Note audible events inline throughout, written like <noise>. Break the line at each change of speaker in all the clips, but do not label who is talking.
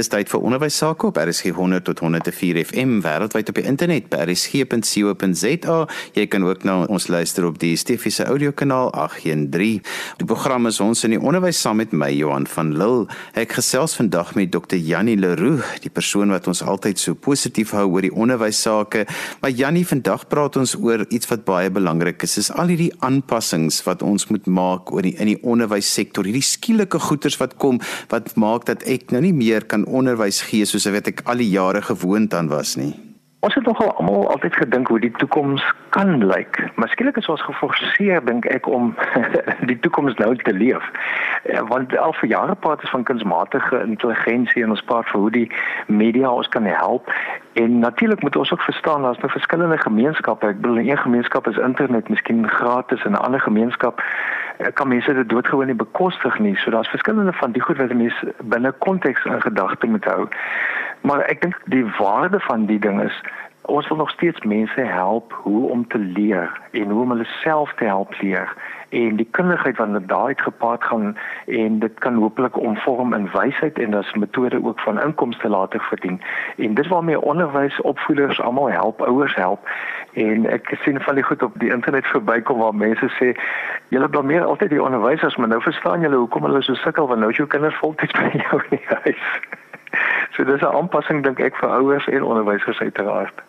Dis tyd vir onderwys sake op RSG 100 tot 104 FM wêreldwyd op die internet by rsg.co.za. Jy kan ook na ons luister op die Stefiese audiokanaal 813. Die program is ons in die onderwys saam met my Johan van Lille. Ek gesels vandag met Dr. Jannie Leroux, die persoon wat ons altyd so positief hou oor die onderwys sake. Maar Jannie, vandag praat ons oor iets wat baie belangrik is. Dis al hierdie aanpassings wat ons moet maak oor die in die onderwyssektor. Hierdie skielike goeters wat kom wat maak dat ek nou nie meer kan onderwys gee soos wat ek al die jare gewoond aan was nie.
Ons het nogal almal altyd gedink hoe die toekoms kan lyk. Miskien is ons geforseer dink ek om <laughs> die toekoms nou te leef. Ja, want al vir jare praat ons van kunsmatige intelligensie en ons praat vir hoe die media ons kan help. En natuurlik moet ons ook verstaan daar's nou verskillende gemeenskappe. Ek bedoel 'n gemeenskap is internet miskien gratis en 'n ander gemeenskap eh, kan mense dit doodgewoon nie bekostig nie. So daar's verskillende van die goed wat mense binne konteks in gedagte moet hou. Maar ek dink die waarde van die ding is ons wil nog steeds mense help hoe om te leer en hoe om hulle self te help leer en die kundigheid wat met daai gepaard gaan en dit kan hopelik omvorm in wysheid en as metode ook van inkomste later verdien. En dis waarmee onderwys opvoeders almal help, ouers help. En ek sien van die goed op die internet verbykom waar mense sê julle blameer altyd die onderwysers, maar nou verstaan julle hoekom hulle so sukkel want nou is jou kinders voltyds <laughs> by jou in die huis. So dis 'n aanpassing dink ek vir ouers en onderwysers uiteraard.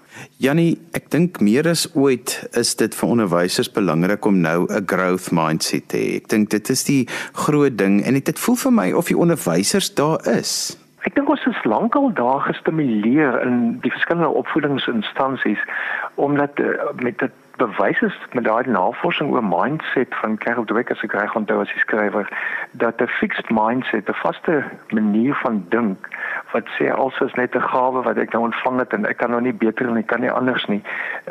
Jannie, ek dink meer as ooit is dit vir onderwysers belangrik om nou 'n growth mindset te hê. Ek dink dit is die groot ding en dit voel vir my of die onderwysers daar is.
Ek dink ons is lankal daar gestimuleer in die verskillende opvoedingsinstansies omdat uh, met dit bewys is met daai navorsing oor mindset van Carol Dweck as ek reg onthou as die skrywer dat 'n fixed mindset, 'n vaste manier van dink wat sê alles is net 'n gawe wat ek nou ontvang het en ek kan nou nie beter en ek kan nie anders nie.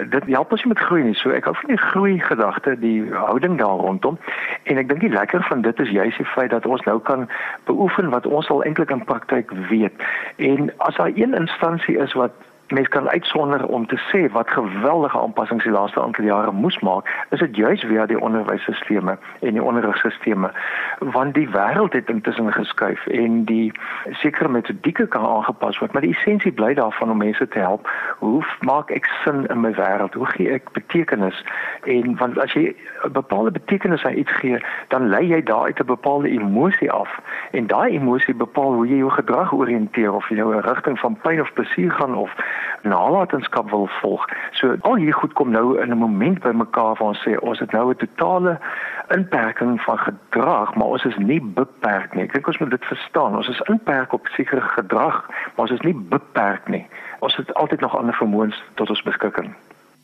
Dit help ons nie met groei nie. So ek hou van die groei gedagte, die houding daar rondom. En ek dink die lekker van dit is juist die feit dat ons nou kan beoefen wat ons al eintlik in praktyk weet. En as daar een instansie is wat mens kan uitsonder om te sê wat geweldige aanpassings die laaste aantal jare moes maak, is dit juis via die onderwysstelsels en die onderrigstelsels want die wêreld het intussen geskuif en die sekere metodieke kan aangepas word, maar die essensie bly daarvan om mense te help. Hoe maak ek sin in my wêreld? Hoe gee ek betekenis? En want as jy 'n bepaalde betekenis aan iets gee, dan lei jy daaruit 'n bepaalde emosie af en daai emosie bepaal hoe jy jou gedrag orienteer of jy nou 'n rigting van pyn of plesier gaan of nalatenskap wil volg. So al hier goed kom nou in 'n moment by mekaar waar ons sê ons het nou 'n totale inperking van gedrag, maar ons is nie beperk nie. Ek dink ons moet dit verstaan. Ons is inperk op sekere gedrag, maar ons is nie beperk nie. Ons het altyd nog ander vermoëns tot ons beskikking.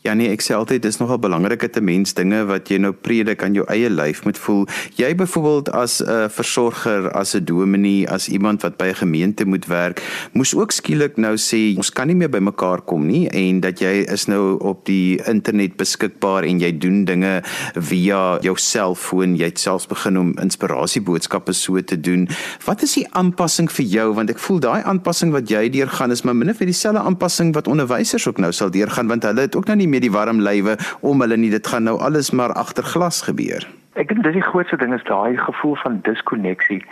Ja nee, ek sê altyd dis nogal belangrik dat 'n mens dinge wat jy nou predik aan jou eie lyf moet voel. Jy byvoorbeeld as 'n uh, versorger, as 'n dominee, as iemand wat by 'n gemeente moet werk, moes ook skielik nou sê ons kan nie meer by mekaar kom nie en dat jy is nou op die internet beskikbaar en jy doen dinge via jou selfoon. Jy het selfs begin om inspirasieboodskappe so te doen. Wat is die aanpassing vir jou want ek voel daai aanpassing wat jy deurgaan is maar min of meer dieselfde aanpassing wat onderwysers ook nou sal deurgaan want hulle het ook nou nie meer die warm lywe om hulle nie dit gaan nou alles maar agter glas gebeur.
Ek dink dis die grootste ding is daai gevoel van diskonneksie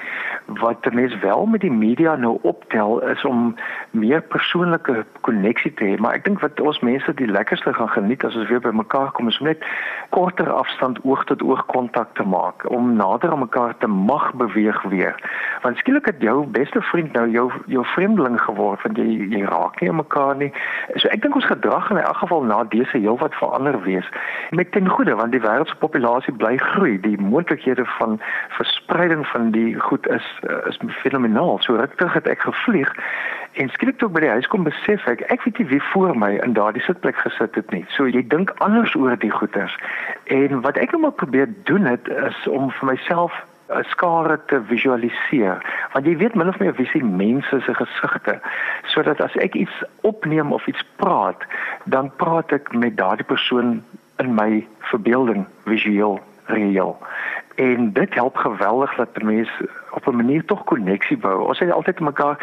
wat mense wel met die media nou optel is om meer persoonlike koneksie te hê, maar ek dink wat ons mense die lekkerste gaan geniet as ons weer by mekaar kom is om net korter afstand oog tot oog kontak te maak, om nader aan mekaar te mag beweeg weer. Want skielik het jou beste vriend nou jou jou vreemdeling geword want jy jy raak nie aan mekaar nie. So ek dink ons gedrag in elk geval na dese heelwat verander wees met ten goeie want die wêreld se populasie bly groei. Die moontlikhede van verspreiding van die goed is uh, is fenomenaal. So ruktig het ek gevlieg en skielik toe ek by die huis kom besef ek ek weet nie wie voor my in daardie sitplek gesit het nie. So jy dink anders oor die goeters. En wat ek nou maar probeer doen het is om vir myself 'n skare te visualiseer. Want jy weet min of meer wie se mense se gesigte sodat as ek iets opneem of iets praat, dan praat ek met daardie persoon in my verbeelding visueel reël en dit help geweldig dat mense op 'n manier tog koneksie bou. Ons sê altyd mekaar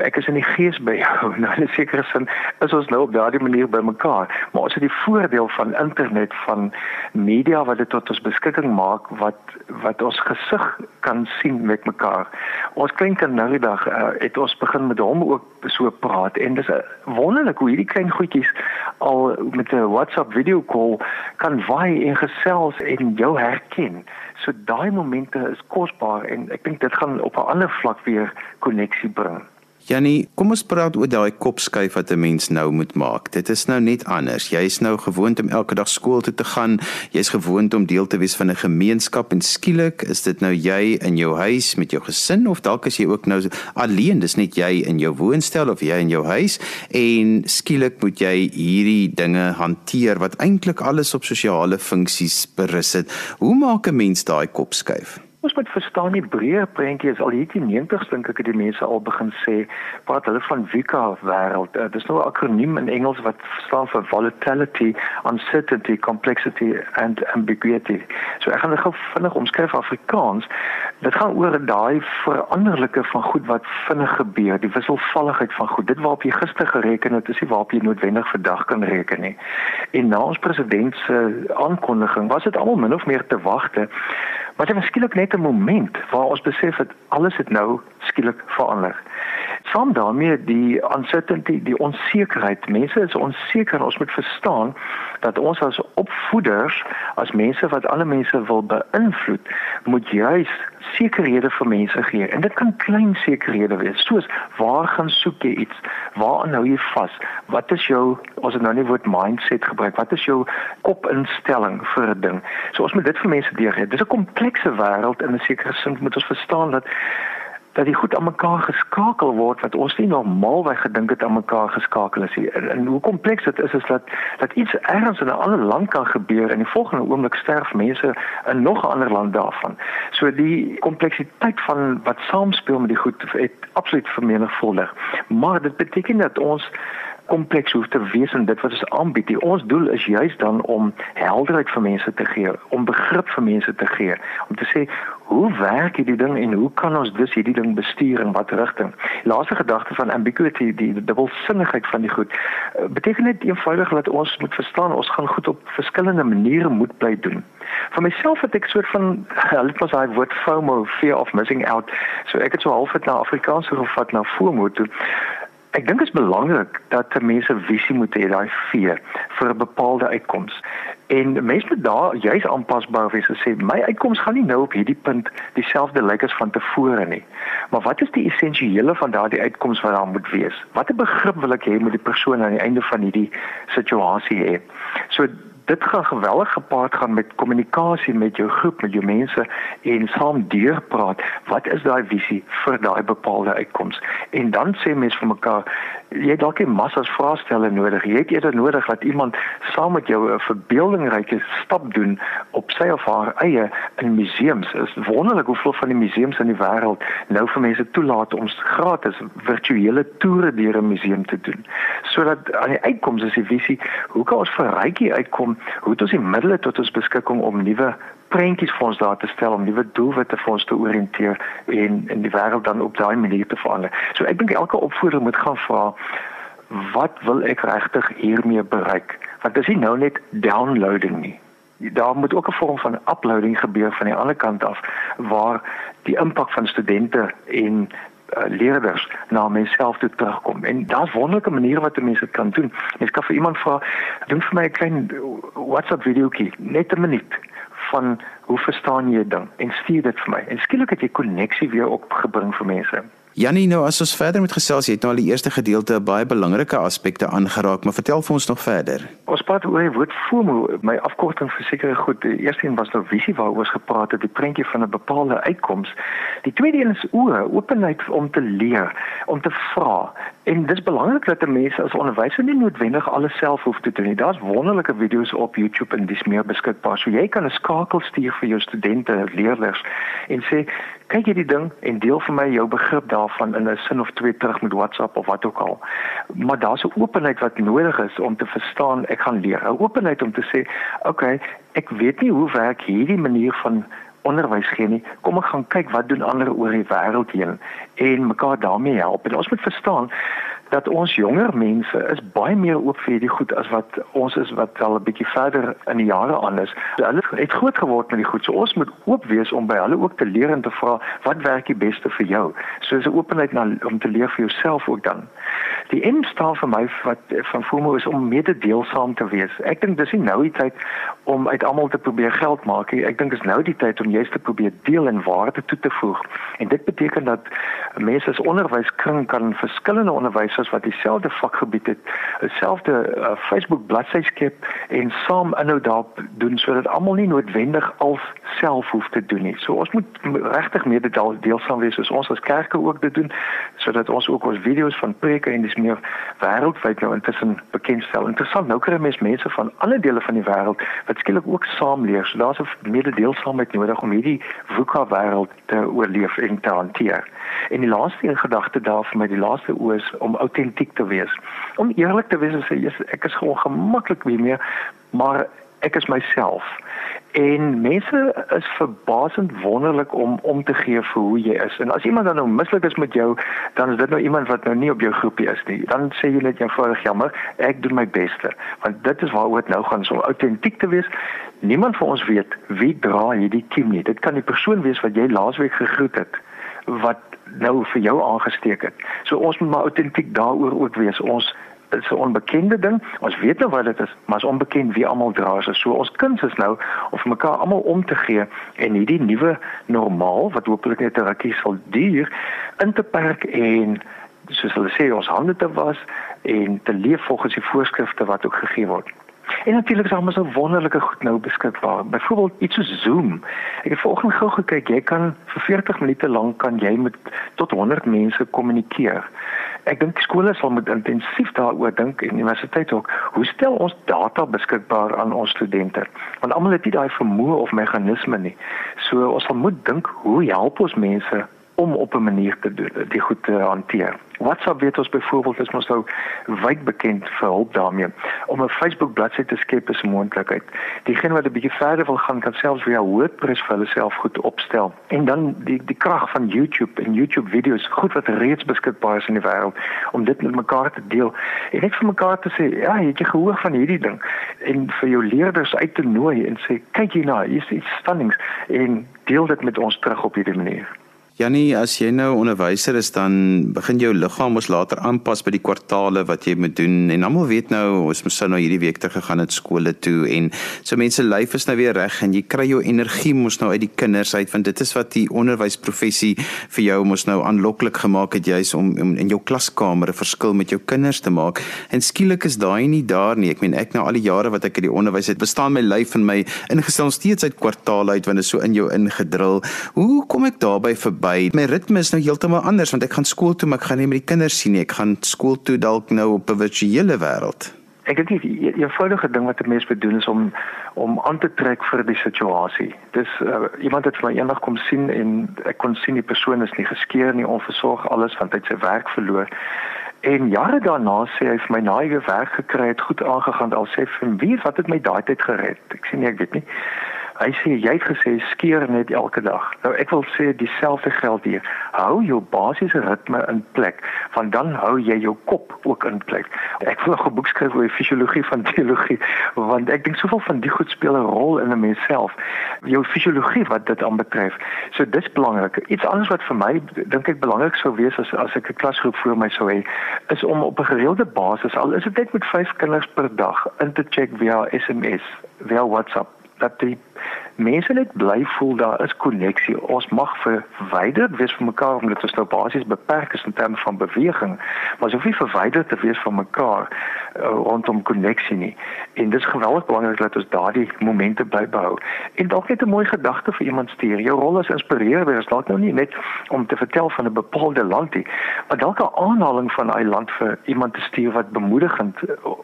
ek is in die gees by jou. <laughs> Nou in 'n sekere sin is ons nou op daardie manier by mekaar. Maar ons het die voordeel van internet van media wat dit tot ons beskikking maak wat wat ons gesig kan sien met mekaar. Ons klein kind nou die dag uh, het ons begin met hom ook so praat en dis wonderlik hoe hierdie klein goedjies al met 'n WhatsApp video call kan waai en gesels en jou herken. So daai momente is kosbaar en ek dink dit gaan op 'n ander vlak weer koneksie bring.
Jannie, kom ons praat oor daai kopskuif wat 'n mens nou moet maak. Dit is nou net anders. Jy is nou gewoond om elke dag skool toe te gaan. Jy's gewoond om deel te wees van 'n gemeenskap en skielik is dit nou jy in jou huis met jou gesin of dalk is jy ook nou alleen. Dis net jy in jou woonstel of jy in jou huis en skielik moet jy hierdie dinge hanteer wat eintlik alles op sosiale funksies berus het. Hoe maak 'n mens daai kopskuif?
Ons moet verstaan die breë prentjie is al hier die 90s dink ek het die mense al begin sê praat hulle van VUCA wêreld. Uh, dis nou 'n akroniem in Engels wat staan vir volatility, uncertainty, complexity and ambiguity. So ek gaan dit gou vinnig omskryf Afrikaans. Dit gaan oor daai veranderlike van goed wat vinnig gebeur, die wisselvalligheid van goed. Dit waarop jy gister gereken het, is nie waarop jy noodwendig vandag kan reken nie. En na ons president se aankondiging was dit almal min of meer te wagte. Maar dit was skielik net 'n moment waar ons besef het alles het nou skielik verander. Saam daarmee die uncertainty, die onsekerheid. Mense is onseker. Ons moet verstaan dat ons as opvoeders, as mense wat ander mense wil beïnvloed, moet juis sekerhede vir mense gee. En dit kan klein sekerhede wees, soos waar gaan soek jy iets? Waar hou jy vas? Wat is jou as ek nou nie woord mindset gebruik, wat is jou kopinstelling vir 'n ding? So ons moet dit vir mense deurgee. Dis 'n komplekse wêreld in 'n sekere sin moet ons verstaan dat dat die goed aan mekaar geskakel word wat ons nie normaalweg gedink het aan mekaar geskakel is nie. En, en hoe kompleks dit is is dat dat iets ergens in 'n ander land kan gebeur en die volgende oomblik sterf mense in nog 'n ander land daarvan. So die kompleksiteit van wat saamspeel met die goed het absoluut vermenigvuldig. Maar dit beteken dat ons kompleks hoef te wees en dit wat ons aanbied. Die ons doel is juis dan om helderheid vir mense te gee, om begrip vir mense te gee, om te sê hoe werk hierdie ding en hoe kan ons dus hierdie ding bestuur in watter rigting? Die laaste gedagte van ambiguity, die dubbelsinnigheid van die goed, eh, beteken net eenvoudig dat ons moet verstaan ons gaan goed op verskillende maniere moet bly doen. Vir myself het ek soort van <laughs> hulle het mos daai woord FOMO, fear of missing out. So ek het so half dit na Afrikaans gevat na FOMO toe. Ek dink dit is belangrik dat mense visie moet hê daai vier vir 'n bepaalde uitkoms. En mense moet daar juis aanpasbaar wees en sê my uitkoms gaan nie nou op hierdie punt dieselfde lyk as van tevore nie. Maar wat is die essensiële van daardie uitkoms wat daar moet wees? Watter begrip wil ek hê met die persoon aan die einde van hierdie situasie hê? So dit gaan geweldig gepaard gaan met kommunikasie met jou groep, met jou mense en saam deurpraat. Wat is daai visie vir daai bepaalde uitkoms? En dan sê mense vir mekaar, jy dalk 'n massa vraestelle nodig. Jy het eerder nodig dat iemand saam met jou 'n verbeeldingryke stap doen op sy of haar eie in museums. Is wonderlik hoeveel van die museums in die wêreld nou vir mense toelaat om gratis virtuele toere deur 'n museum te doen. Sodat aan die uitkoms is die visie, hoe kan ons vir rykie uitkom? Hoe het ons die middele tot ons beskikking om nuwe prentjies vir ons daar te stel om nuwe doelwitte vir ons te orienteer en in die wêreld dan op daai manier te verander. So ek dink elke opvoeder moet gaan vra wat wil ek regtig hiermee bereik? Want dit is nie nou net downloading nie. Daar moet ook 'n vorm van uploading gebeur van die ander kant af waar die impak van studente en uh, leerders na myself toe terugkom. En daar's wonderlike maniere wat mense dit kan doen. Ek kan vir iemand vra, doen vir my 'n klein WhatsApp videoetjie, net 'n minuut van hoe verstaan jy ding en stuur dit vir my. En skielik het jy koneksie weer opgebring vir mense.
Jannie, nou as ons verder met gesels, jy het nou al die eerste gedeelte 'n baie belangrike aspekte aangeraak, maar vertel vir ons nog verder.
Ons praat oor die woord FOMO, my afkorting vir sekere goed. Die eerste een was nou visie waaroor ons gepraat het, die prentjie van 'n bepaalde uitkoms. Die tweede een is oë, openheid om te leer, om te vra. En dit is belangrik dat mense as onderwyser nie noodwendig alles self hoef te doen nie. Daar's wonderlike video's op YouTube en dis meer beskikbaar. So jy kan 'n skakel stuur vir jou studente, leerders en sê kyk hierdie ding en deel vir my jou begrip daarvan in 'n sin of twee terug met WhatsApp of wat ook al. Maar daar's 'n openheid wat nodig is om te verstaan ek gaan leer. 'n Openheid om te sê, "Oké, okay, ek weet nie hoe werk hierdie manier van onderwys gee nie. Kom ek gaan kyk wat doen ander oor die wêreld heen en mekaar daarmee help. En ons moet verstaan dat ons jonger mense is baie meer oop vir hierdie goed as wat ons is wat al 'n bietjie verder in die jare aan is. Hulle het groot geword met die goed. So ons moet oop wees om by hulle ook te leer en te vra wat werk die beste vir jou. So is 'n openheid na om te leer vir jouself ook dan. Die een staan vir my wat van FOMO is om mededeelsaam te wees. Ek dink dis nie nou die tyd om uit almal te probeer geld maak nie. Ek dink is nou die tyd om juist te probeer deel en waarde toe te voeg. En dit beteken dat mense as onderwyskring kan verskillende onderwys onderwysers wat dieselfde vakgebied het, dieselfde uh, Facebook bladsy skep en saam inhoud daar doen sodat almal nie noodwendig als self hoef te doen nie. So ons moet regtig meer deel, deelsaam wees soos ons as kerke ook dit doen sodat ons ook ons video's van preke en dis meer wêreldwyd nou intussen bekendstel. Interessant, nou kry mense mense van alle dele van die wêreld wat skielik ook saam leer. So daar's 'n mededeelsaamheid nodig om hierdie VUCA wêreld te oorleef en te hanteer. En die laaste gedagte daar vir my, die laaste oë is om autentiek te wees. Om eerlik te wees en sê ek is gewoon gemaklik wie meer, maar ek is myself. En mense is verbasend wonderlik om om te gee vir hoe jy is. En as iemand dan nou mislik is met jou, dan is dit nou iemand wat nou nie op jou groepie is nie. Dan sê jy net eenvoudig jammer, ek doen my beste. Want dit is waaroor dit nou gaan, so autentiek te wees. Niemand van ons weet wie dra hierdie kiem nie. Dit kan die persoon wees wat jy laasweek gegroet het wat nou vir jou aangesteek het. So ons moet maar autentiek daaroor ook wees. Ons is 'n onbekende ding. Ons weet nou wat dit is, maar is onbekend wie almal dra is. So ons kuns is nou om mekaar almal om te gee en hierdie nuwe normaal wat hopelik net 'n rukkie sal duur in te perk en soos hulle sê ons hande te was en te leef volgens die voorskrifte wat ook gegee word. En natuurlik is daar so wonderlike goed nou beskikbaar. Byvoorbeeld iets soos Zoom. Ek het vanoggend gou gekyk, jy kan vir 40 minute lank kan jy met tot 100 mense kommunikeer. Ek dink skole sal moet intensief daaroor dink en universiteite ook. Hoe stel ons data beskikbaar aan ons studente? Want almal het nie daai vermoë of meganisme nie. So ons sal moet dink, hoe help ons mense om op 'n manier te doen die goed te hanteer. WhatsApp weet ons byvoorbeeld is mos nou wyd bekend vir hulp daarmee. Om 'n Facebook bladsy te skep is 'n moontlikheid. Diegene wat 'n bietjie verder wil gaan kan selfs via WordPress vir hulle self goed opstel. En dan die die krag van YouTube en YouTube video's, goed wat reeds beskikbaar is in die wêreld om dit met mekaar te deel. En net vir mekaar te sê, ja, het jy gehoor van hierdie ding en vir jou leerders uit te nooi en sê kyk hierna, hier is iets stannings en deel dit met ons terug op hierdie manier.
Jannie, as jy nou onderwyser is, dan begin jou liggaam mos later aanpas by die kwartaale wat jy moet doen. En almal weet nou, ons moet nou hierdie week te gegaan het skole toe en so mense lyf is nou weer reg en jy kry jou energie mos nou uit die kinders uit want dit is wat die onderwysprofessie vir jou mos nou aanloklik gemaak het juis om, om in jou klaskamer 'n verskil met jou kinders te maak. En skielik is daai nie daar nie. Ek meen ek nou al die jare wat ek in die onderwys het, bestaan my lyf en my ingestel steeds uit kwartaale uit want dit is so in jou ingedrul. Hoe kom ek daarby verby? By. My ritme is nou heeltemal anders want ek gaan skool toe maar ek gaan nie met die kinders sien nie. Ek gaan skool toe dalk nou op 'n virtuele wêreld.
Ek dink die eenvoudige ding wat 'n mens moet doen is om om aan te trek vir die situasie. Dis uh, iemand het my eendag kom sien en ek kon sien die persoon is nie geskeur nie onversorg alles want hy het sy werk verloor. En jare daarna sê hy vir my na hy weer werk gekry het, goed aangegaan, al sê vir wie wat het my daai tyd gered? Ek sê nee, ek weet nie. Hy sê jy het gesê skeer net elke dag. Nou ek wil sê dieselfde geld hier. Hou jou basiese ritme in plek, want dan hou jy jou kop ook in plek. Ek wil nog 'n boek skryf oor die fisiologie van teologie, want ek dink soveel van die goed speel 'n rol in 'n mens self. Jou fisiologie wat dit aanbetref. So dis belangrik. Iets anders wat vir my dink ek belangrik sou wees as as ek 'n klasgroep voor my sou hê, is om op 'n gereelde basis al is dit net met 5 kinders per dag in te check via SMS, via WhatsApp dat die mense net bly voel daar is koneksie. Ons mag verwyderd wees van mekaar omdat ons nou basies beperk is in terme van beweging, maar soveel verwyderd te wees van mekaar uh, rondom koneksie nie. En dis geweldig belangrik dat ons daardie momente bly behou. En dalk net 'n mooi gedagte vir iemand stuur. Jou rol as inspireerder is dalk nou nie net om te vertel van 'n bepaalde land nie, maar dalk 'n aanhaling van daai land vir iemand te stuur wat bemoedigend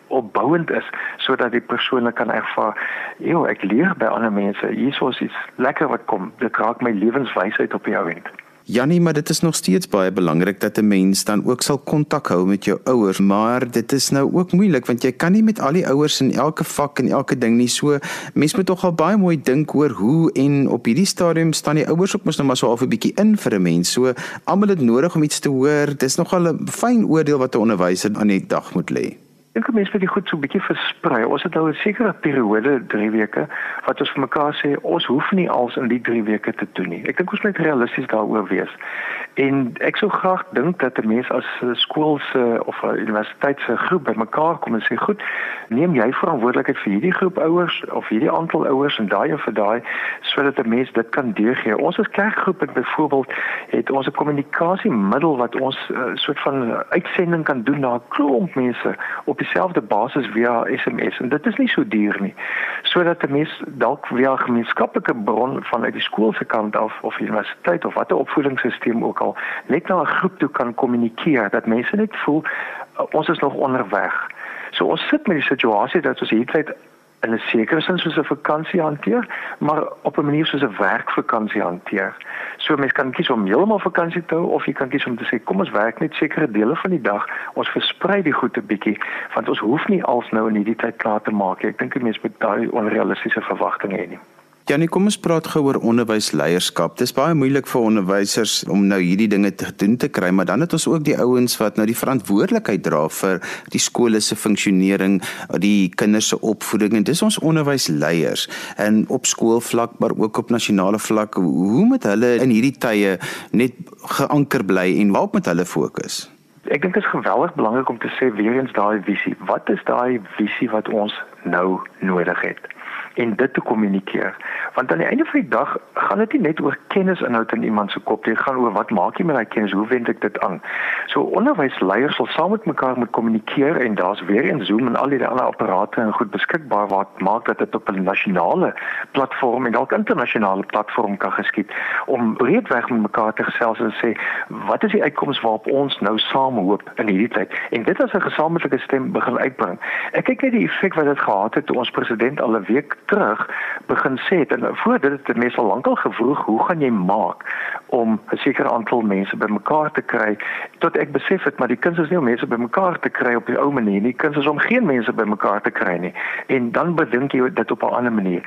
opbouend is sodat die persoon kan ervaar, "Joe, ek leer by ander mense." Hierso is iets lekker wat kom. Dit raak my lewenswysheid op die ou end.
Jannie, maar dit is nog steeds baie belangrik dat 'n mens dan ook sal kontak hou met jou ouers, maar dit is nou ook moeilik want jy kan nie met al die ouers in elke vak en elke ding nie. So mens moet tog al baie mooi dink oor hoe en op hierdie stadium staan die ouers ook mos nou maar so half 'n bietjie in vir 'n mens. So almal het nodig om iets te hoor. Dis nogal 'n fyn oordeel wat 'n onderwyser aan die dag moet lê
dink mense moet dit goed so 'n bietjie versprei. Ons het nou 'n sekere periode, 3 weke, wat ons vir mekaar sê ons hoef nie als in die 3 weke te doen nie. Ek dink ons moet realisties daaroor wees. En ek sou graag dink dat 'n mens as skool se of 'n universiteit se groep bymekaar kom en sê, "Goed, neem jy verantwoordelikheid vir hierdie groep ouers of hierdie aantal ouers en daai en vir daai sodat 'n mens dit kan deurgee." Ons as kerkgroep het byvoorbeeld het ons 'n kommunikasiemiddel wat ons 'n uh, soort van uitsending kan doen na 'n klomp mense op dieselfde basis via SMS en dit is nie so duur nie. Sodat 'n mens dalk via 'n gemeenskaplike bron vanuit die skool se kant af of universiteit of watter opvoedingsstelsel ook al net na 'n groep toe kan kommunikeer dat mense net voel uh, ons is nog onderweg. So ons sit met die situasie dat ons hierdie in 'n sekere sin soos 'n vakansie hanteer, maar op 'n manier soos 'n werkvakansie hanteer. So mense kan kies om heeltemal vakansie te hou of jy kan kies om te sê kom ons werk net sekere dele van die dag. Ons versprei die goed 'n bietjie want ons hoef nie als nou in hierdie tyd klaar te maak nie. Ek dink die mense moet daai onrealistiese verwagtinge hê nie.
Janie, kom ons praat gou oor onderwysleierskap. Dis baie moeilik vir onderwysers om nou hierdie dinge te doen te kry, maar dan het ons ook die ouens wat nou die verantwoordelikheid dra vir die skole se funksionering, die kinders se opvoeding en dis ons onderwysleiers en op skoolvlak maar ook op nasionale vlak. Hoe moet hulle in hierdie tye net geanker bly en waarop moet hulle fokus?
Ek dink dit is geweldig belangrik om te sê weer eens daai visie. Wat is daai visie wat ons nou nodig het? En dit te kommunikeer. Want aan die einde van die dag gaan dit nie net oor kennisinhoud in iemand se kop nie, dit gaan oor wat maak jy met daai kennis, hoe wend ek dit aan? So onderwysleiers sal saam met mekaar moet kommunikeer en daar's weer een Zoom en al die ander apparate en goed beskikbaar wat maak dat dit op 'n nasionale platform en dalk internasionale platform kan geskied om breedweg met mekaar te gesels en sê wat is die uitkomste waarop ons nou saam hoop in hierdie tyd en dit as 'n gesamentlike stem begin uitbring. Ek kyk net die effek wat dit gehad het toe ons president al 'n week terug begin sê het en voor dit het mense al lankal gevroeg hoe gaan jy maak om 'n sekere aantal mense bymekaar te kry? Tot ek besef het maar die kuns is nie om mense bymekaar te kry op die ou manier nie kuns is om geen mense bymekaar te kry nie. En dan bedink jy dit op 'n ander manier.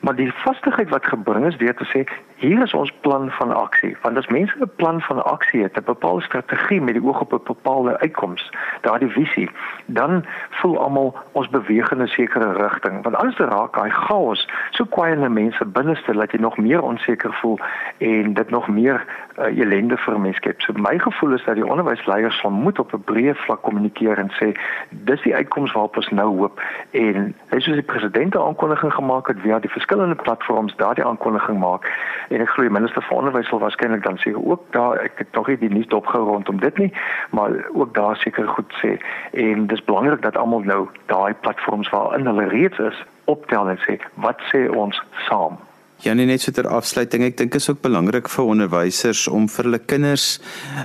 Maar die vastigheid wat gebring is deur te sê hier is ons plan van aksie. Want as mense 'n plan van aksie het 'n bepaalde strategie met die oog op 'n bepaalde uitkoms daardie visie dan voel almal ons beweeg in 'n sekere rigting want alles raak daai chaos. So kwaai in mense binneste dat jy nog meer onseker voel en dit nog meer uh, ellende vir mense skep. So my gevoel is dat die onderwysleiers sal moet op 'n breë vlak kommunikeer en sê dis die uitkoms waarop ons nou hoop. En hy soos die president 'n aankondiging gemaak het via die verskillende platforms daardie aankondiging maak en ek glo die minister van onderwys sal waarskynlik dan sê ook daar ek het nog nie die nuus dopgehou rondom dit nie maar ook daar seker goed sê. En dis belangrik dat almal nou daai platforms waarin hulle reeds is optel en sê wat sê ons saam
Janie net so ter afsluiting ek dink is ook belangrik vir onderwysers om vir hulle kinders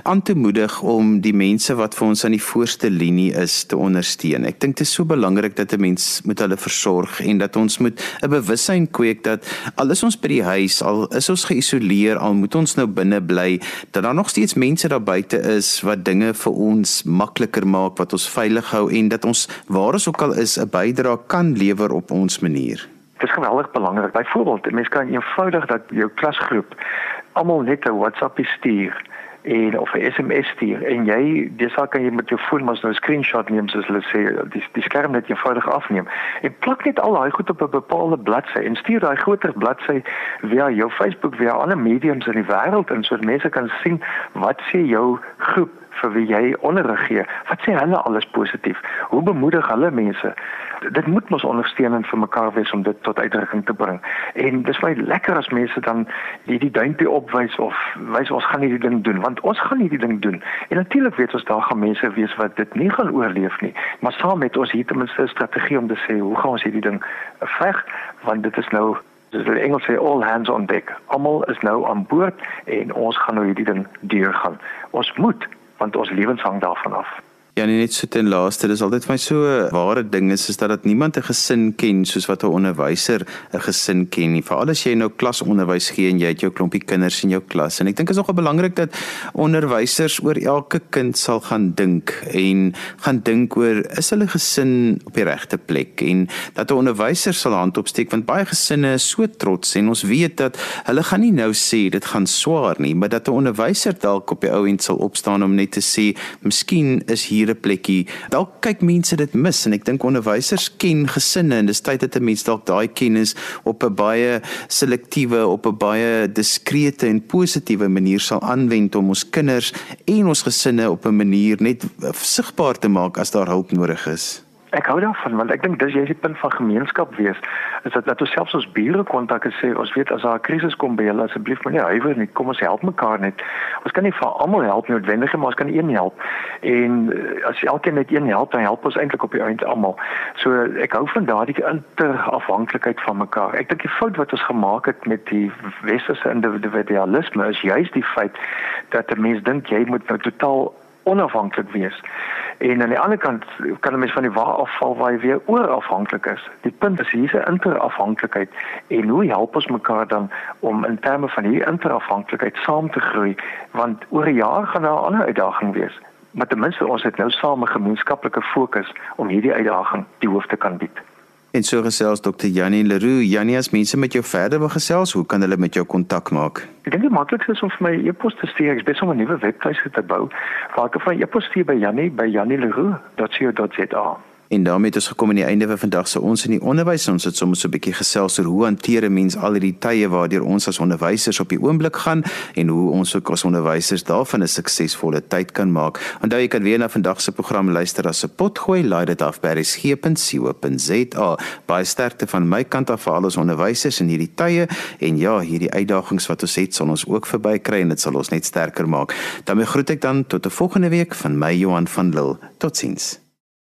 aan te moedig om die mense wat vir ons aan die voorste linie is te ondersteun. Ek dink dit is so belangrik dat 'n mens met hulle versorg en dat ons moet 'n bewussyn kweek dat al is ons by die huis, al is ons geïsoleer, al moet ons nou binne bly, dat daar nog steeds mense daar buite is wat dinge vir ons makliker maak, wat ons veilig hou en dat ons waar ons ook al is 'n bydrae kan lewer op ons manier.
Dit is geweldig belangrik. Byvoorbeeld, mense kan eenvoudig dat jou klasgroep almal net 'n WhatsApp stuur en of 'n SMS stuur en jy dis al kan jy met jou foon maar nou 'n screenshot neem soos hulle sê die die skerm net eenvoudig afneem en plak net al daai goed op 'n bepaalde bladsy en stuur daai groter bladsy via jou Facebook via ander mediums in die wêreld en sodat mense kan sien wat sê jou groep vir wie jy onderrig gee wat sê hulle alles positief hoe bemoedig hulle mense dit moet mos ondersteunend vir mekaar wees om dit tot uitdrukking te bring. En dis baie lekker as mense dan die die duimpie opwys of wys ons gaan hierdie ding doen want ons gaan hierdie ding doen. En natuurlik weet ons daar gaan mense wees wat dit nie gaan oorleef nie. Maar saam met ons hier ten minste 'n strategie om te sê hoe gaan ons hierdie ding veg want dit is nou dis die Engels sê all hands on deck. Almal is nou aan boord en ons gaan nou hierdie ding deurgaan. Ons moet want ons lewens hang daarvan af.
Ja, nee, net so ten laaste, dis altyd vir my so 'n ware ding is is dat dat niemand 'n gesin ken soos wat 'n onderwyser 'n gesin ken nie. Veral as jy nou klasonderwys gee en jy het jou klompie kinders in jou klas. En ek dink is nogal belangrik dat onderwysers oor elke kind sal gaan dink en gaan dink oor is hulle gesin op die regte plek en dat 'n onderwyser sal hand opsteek want baie gesinne is so trots en ons weet dat hulle gaan nie nou sê dit gaan swaar nie, maar dat 'n onderwyser dalk op die ou end sal opstaan om net te sê, "Miskien is hier 'n plekkie." Dalk kyk mense dit mis en ek dink onderwysers ken gesinne en dis tyd dat 'n mens dalk daai kennis op 'n baie selektiewe, op 'n baie diskrete en positiewe manier sal aanwend om ons kinders en ons gesinne op 'n manier net sigbaar te maak as daar hulp nodig is.
Ek hou daarvan want ek dink dis jy is die punt van gemeenskap wees. Is dat dat ons selfs ons bure kontak en sê ons weet as daar 'n krisis kom by julle asseblief moenie huiwer nie. Kom ons help mekaar net. Ons kan nie vir almal help noodwendig, maar ons kan een help. En eh, as elkeen net een help, dan help ons eintlik op die einde almal. So ek hou van daardie interafhanklikheid van mekaar. Ek dink die fout wat ons gemaak het met die westerse individualisme is juist die feit dat 'n mens dink jy moet nou totaal onafhanklik wees. En aan die ander kant kan 'n mens van die waar afval waar jy weer oor afhanklik is. Die punt is hier's 'n interafhanklikheid en hoe help ons mekaar dan om in terme van hierdie interafhanklikheid saam te groei want oor 'n jaar gaan daar 'n ander uitdaging wees. Maar ten minste ons het nou saam 'n gemeenskaplike fokus om hierdie uitdaging die hoof te kan bied.
En so gesels Dr. Janie Leroux. Janie, as mense met jou verder wil gesels, hoe kan hulle met jou kontak maak?
Ek dink die maklikste is om vir my e-pos te stuur. Ek is besig om 'n nuwe webtuiste te bou. Waar ek van e-pos stuur by Janie by janieleroux.co.za.
En daarmee het ons gekom aan die einde van vandag se ons in die onderwys. Ons het soms so 'n bietjie gesels oor hoe hanteer 'n mens al hierdie tye waardeur ons as onderwysers op die oomblik gaan en hoe ons ook as onderwysers daarvan 'n suksesvolle tyd kan maak. Onthou jy kan weer na vandag se program luister as 'n potgooi. Laai dit af by resgep.co.za. Baie sterkte van my kant af vir al ons onderwysers in hierdie tye en ja, hierdie uitdagings wat ons het, sal ons ook verbykry en dit sal ons net sterker maak. daarmee groet ek dan tot 'n volgende week van my Johan van Lille. Totsiens.